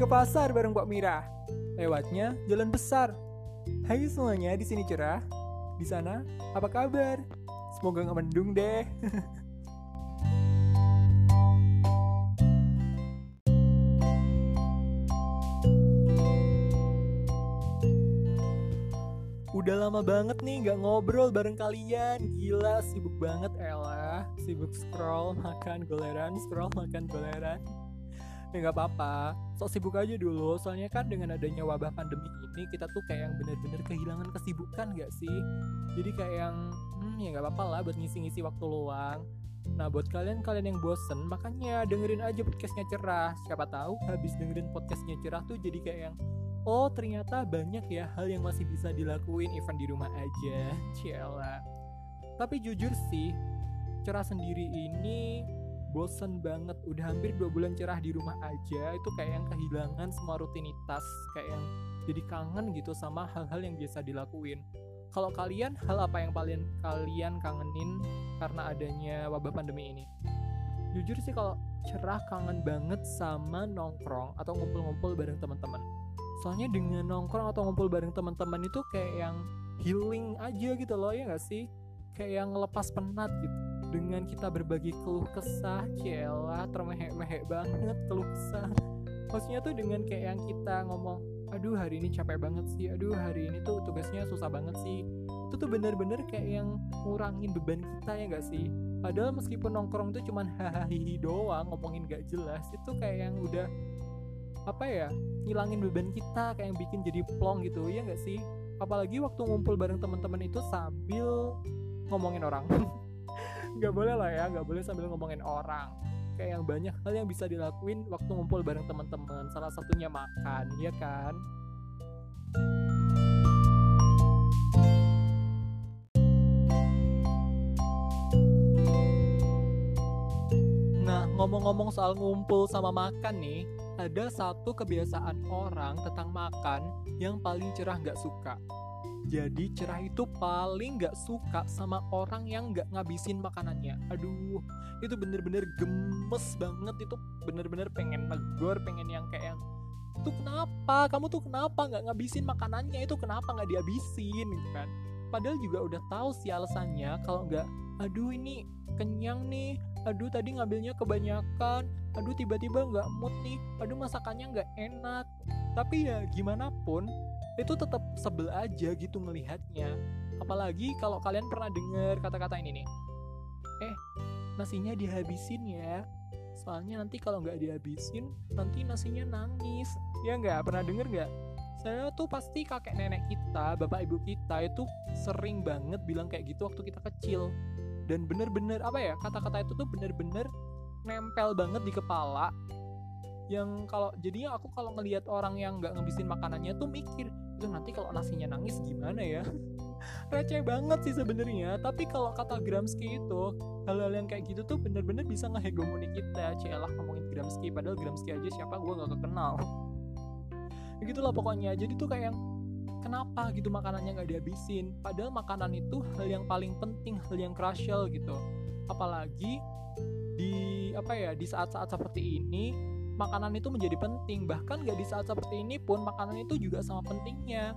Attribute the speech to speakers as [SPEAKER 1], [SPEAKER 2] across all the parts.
[SPEAKER 1] ke pasar bareng Pak Mira. Lewatnya jalan besar. Hai semuanya, di sini cerah. Di sana, apa kabar? Semoga nggak mendung deh. Udah lama banget nih nggak ngobrol bareng kalian Gila sibuk banget Ella Sibuk scroll, makan goleran Scroll, makan goleran Ya nggak apa-apa. Sok sibuk aja dulu. Soalnya kan dengan adanya wabah pandemi ini Kita tuh kayak yang bener-bener kehilangan kesibukan gak sih? Jadi kayak yang Hmm ya nggak apa-apa lah buat ngisi-ngisi waktu luang. Nah buat kalian-kalian yang bosen Makanya dengerin aja podcastnya cerah. Siapa tahu habis dengerin podcastnya cerah tuh jadi kayak yang oh ternyata banyak ya hal yang masih bisa dilakuin event di rumah aja. Ciela. Tapi jujur sih cerah sendiri ini bosen banget udah hampir dua bulan cerah di rumah aja itu kayak yang kehilangan semua rutinitas kayak yang jadi kangen gitu sama hal-hal yang biasa dilakuin. Kalau kalian hal apa yang paling kalian kangenin karena adanya wabah pandemi ini? Jujur sih kalau cerah kangen banget sama nongkrong atau ngumpul-ngumpul bareng teman-teman. Soalnya dengan nongkrong atau ngumpul bareng teman-teman itu kayak yang healing aja gitu loh ya gak sih? Kayak yang lepas penat gitu dengan kita berbagi keluh kesah cila termehek-mehek banget keluh kesah. Maksudnya tuh dengan kayak yang kita ngomong aduh hari ini capek banget sih aduh hari ini tuh tugasnya susah banget sih. Itu tuh bener-bener kayak yang ngurangin beban kita ya gak sih? Padahal meskipun nongkrong itu cuman hahaha doang ngomongin gak jelas itu kayak yang udah apa ya ngilangin beban kita kayak yang bikin jadi plong gitu ya nggak sih? Apalagi waktu ngumpul bareng teman-teman itu sambil ngomongin orang nggak boleh lah ya nggak boleh sambil ngomongin orang kayak yang banyak hal yang bisa dilakuin waktu ngumpul bareng teman-teman salah satunya makan ya kan Nah, ngomong-ngomong soal ngumpul sama makan nih, ada satu kebiasaan orang tentang makan yang paling cerah nggak suka. Jadi cerah itu paling nggak suka sama orang yang nggak ngabisin makanannya. Aduh, itu bener-bener gemes banget. Itu bener-bener pengen negor, pengen yang kayak yang itu kenapa? Kamu tuh kenapa nggak ngabisin makanannya? Itu kenapa nggak dihabisin gitu kan? Padahal juga udah tahu sih alasannya kalau nggak, aduh ini kenyang nih, aduh tadi ngambilnya kebanyakan, aduh tiba-tiba nggak mood nih, aduh masakannya nggak enak. Tapi ya gimana pun, itu tetap sebel aja gitu ngelihatnya. Apalagi kalau kalian pernah dengar kata-kata ini nih, eh nasinya dihabisin ya, soalnya nanti kalau nggak dihabisin nanti nasinya nangis. Ya nggak pernah denger nggak? Saya tuh pasti kakek nenek kita, bapak ibu kita itu sering banget bilang kayak gitu waktu kita kecil dan bener-bener apa ya kata-kata itu tuh bener-bener nempel banget di kepala yang kalau jadinya aku kalau ngelihat orang yang nggak ngabisin makanannya tuh mikir itu nanti kalau nasinya nangis gimana ya? Receh banget sih sebenarnya. Tapi kalau kata Gramsci itu hal-hal yang kayak gitu tuh bener-bener bisa ngehegemoni kita cielah ngomongin Gramsci. Padahal Gramsci aja siapa? Gue nggak kenal begitulah pokoknya. Jadi tuh kayak yang kenapa gitu makanannya nggak dihabisin? Padahal makanan itu hal yang paling penting hal yang crucial gitu. Apalagi di apa ya di saat-saat seperti ini makanan itu menjadi penting. Bahkan nggak di saat seperti ini pun makanan itu juga sama pentingnya.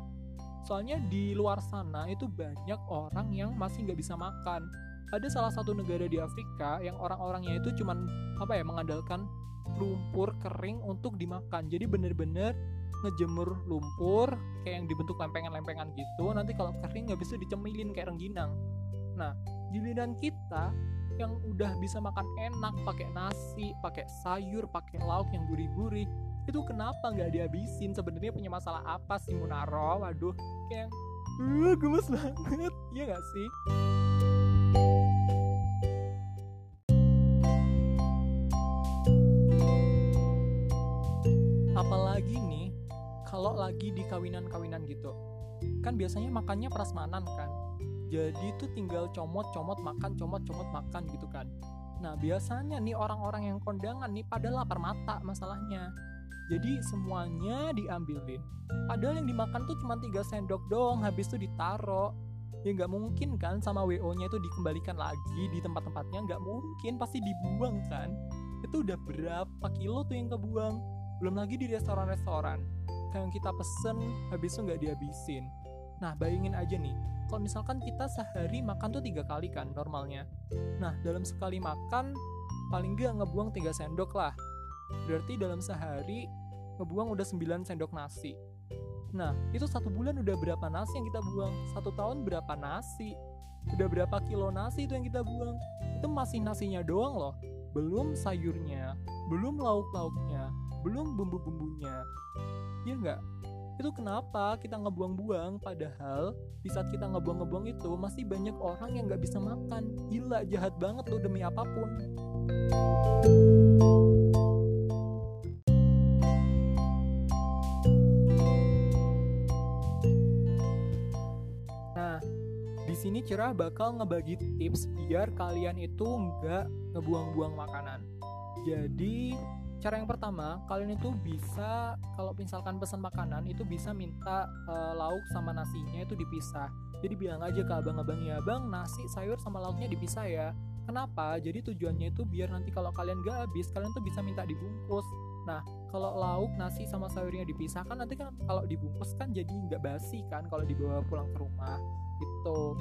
[SPEAKER 1] Soalnya di luar sana itu banyak orang yang masih nggak bisa makan. Ada salah satu negara di Afrika yang orang-orangnya itu cuman apa ya mengandalkan lumpur kering untuk dimakan. Jadi bener-bener ngejemur lumpur kayak yang dibentuk lempengan-lempengan gitu. Nanti kalau kering nggak bisa dicemilin kayak rengginang. Nah giliran kita yang udah bisa makan enak pakai nasi pakai sayur pakai lauk yang gurih-gurih. Itu kenapa nggak dihabisin? Sebenarnya punya masalah apa sih Munaro? Waduh kayak uh, gemes banget. Iya nggak sih? Apalagi nih kalau lagi di kawinan-kawinan gitu. Kan biasanya makannya prasmanan kan jadi tuh tinggal comot-comot makan comot-comot makan gitu kan. Nah biasanya nih orang-orang yang kondangan nih pada lapar mata masalahnya. Jadi semuanya diambilin. Padahal yang dimakan tuh cuma tiga sendok doang habis itu ditaro ya nggak mungkin kan sama wo nya itu dikembalikan lagi di tempat-tempatnya nggak mungkin pasti dibuang kan. Itu udah berapa kilo tuh yang kebuang? Belum lagi di restoran-restoran. Kayak yang kita pesen habis itu nggak dihabisin nah bayangin aja nih kalau misalkan kita sehari makan tuh tiga kali kan normalnya nah dalam sekali makan paling nggak ngebuang tiga sendok lah berarti dalam sehari ngebuang udah 9 sendok nasi Nah, itu satu bulan udah berapa nasi yang kita buang? Satu tahun berapa nasi? Udah berapa kilo nasi itu yang kita buang? Itu masih nasinya doang loh. Belum sayurnya, belum lauk-lauknya, belum bumbu-bumbunya. Iya nggak? Itu kenapa kita ngebuang-buang padahal di saat kita ngebuang-ngebuang itu masih banyak orang yang nggak bisa makan. Gila, jahat banget loh demi apa pun. sini Cerah bakal ngebagi tips biar kalian itu nggak ngebuang-buang makanan. Jadi cara yang pertama kalian itu bisa kalau misalkan pesan makanan itu bisa minta uh, lauk sama nasinya itu dipisah. Jadi bilang aja ke abang-abang ya bang nasi sayur sama lauknya dipisah ya. Kenapa? Jadi tujuannya itu biar nanti kalau kalian gak habis kalian tuh bisa minta dibungkus. Nah kalau lauk nasi sama sayurnya dipisah kan nanti kan kalau dibungkus kan jadi nggak basi kan kalau dibawa pulang ke rumah gitu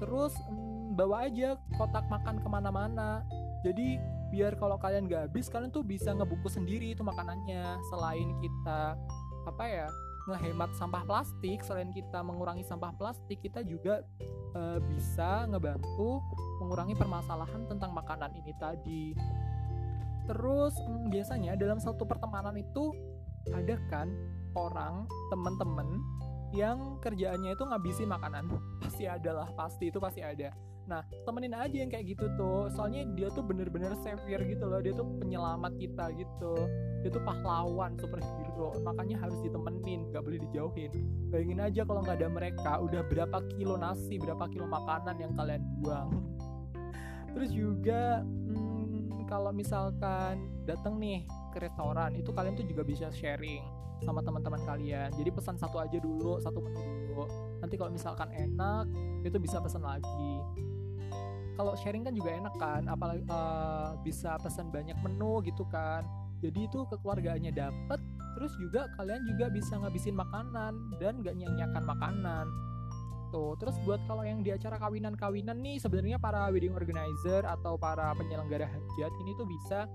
[SPEAKER 1] terus hmm, bawa aja kotak makan ke mana-mana jadi biar kalau kalian gak habis kalian tuh bisa ngebungkus sendiri itu makanannya. Selain kita apa ya ngehemat sampah plastik selain kita mengurangi sampah plastik kita juga e, bisa ngebantu mengurangi permasalahan tentang makanan ini tadi. Terus hmm, biasanya dalam satu pertemanan itu ada kan orang teman-teman yang kerjaannya itu ngabisin makanan. Pasti ada lah pasti itu pasti ada nah temenin aja yang kayak gitu tuh. Soalnya dia tuh bener-bener savior gitu loh. Dia tuh penyelamat kita gitu. Dia tuh pahlawan superhero. Makanya harus ditemenin gak boleh dijauhin. Bayangin aja kalau nggak ada mereka udah berapa kilo nasi berapa kilo makanan yang kalian buang. Terus juga hmm, kalau misalkan datang nih ke restoran itu kalian tuh juga bisa sharing sama teman-teman kalian. Jadi pesan satu aja dulu satu menu dulu. Nanti kalau misalkan enak itu bisa pesan lagi. Kalau sharing kan juga enak kan apalagi uh, bisa pesan banyak menu gitu kan. Jadi itu kekeluargaannya dapet terus juga kalian juga bisa ngabisin makanan dan gak nyanyiakan makanan. Tuh terus buat kalau yang di acara kawinan-kawinan nih sebenarnya para wedding organizer atau para penyelenggara hajat ini tuh bisa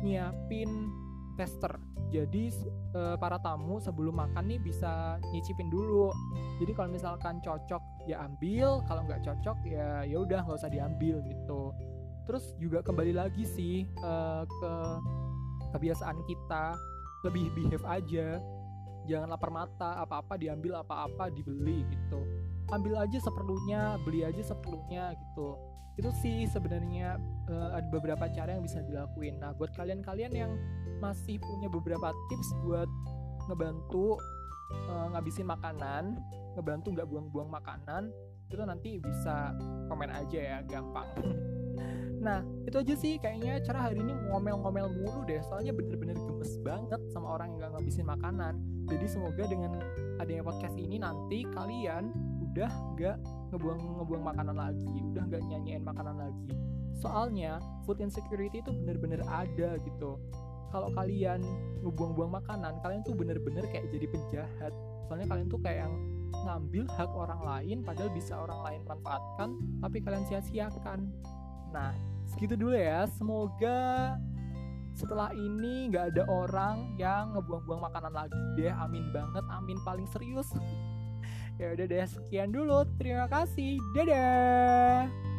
[SPEAKER 1] nyiapin tester. Jadi uh, para tamu sebelum makan nih bisa nyicipin dulu. Jadi kalau misalkan cocok ya ambil, kalau nggak cocok ya ya udah nggak usah diambil gitu. Terus juga kembali lagi sih uh, ke kebiasaan kita lebih behave aja. Jangan lapar mata, apa-apa diambil, apa-apa dibeli gitu. Ambil aja seperlunya, beli aja seperlunya gitu. Itu sih sebenarnya uh, ada beberapa cara yang bisa dilakuin. Nah, buat kalian-kalian yang masih punya beberapa tips buat ngebantu uh, ngabisin makanan, ngebantu nggak buang-buang makanan, itu nanti bisa komen aja ya, gampang. nah, itu aja sih kayaknya cara hari ini ngomel-ngomel mulu deh, soalnya bener-bener gemes banget sama orang yang nggak ngabisin makanan. Jadi semoga dengan adanya podcast ini nanti kalian udah nggak ngebuang ngebuang makanan lagi, udah nggak nyanyiin makanan lagi. Soalnya food insecurity itu bener-bener ada gitu kalau kalian ngebuang-buang makanan kalian tuh bener-bener kayak jadi penjahat. Soalnya kalian tuh kayak yang ngambil hak orang lain padahal bisa orang lain manfaatkan tapi kalian sia-siakan. Nah segitu dulu ya. Semoga setelah ini nggak ada orang yang ngebuang-buang makanan lagi deh. Amin banget amin paling serius. Ya udah deh sekian dulu. Terima kasih. Dadah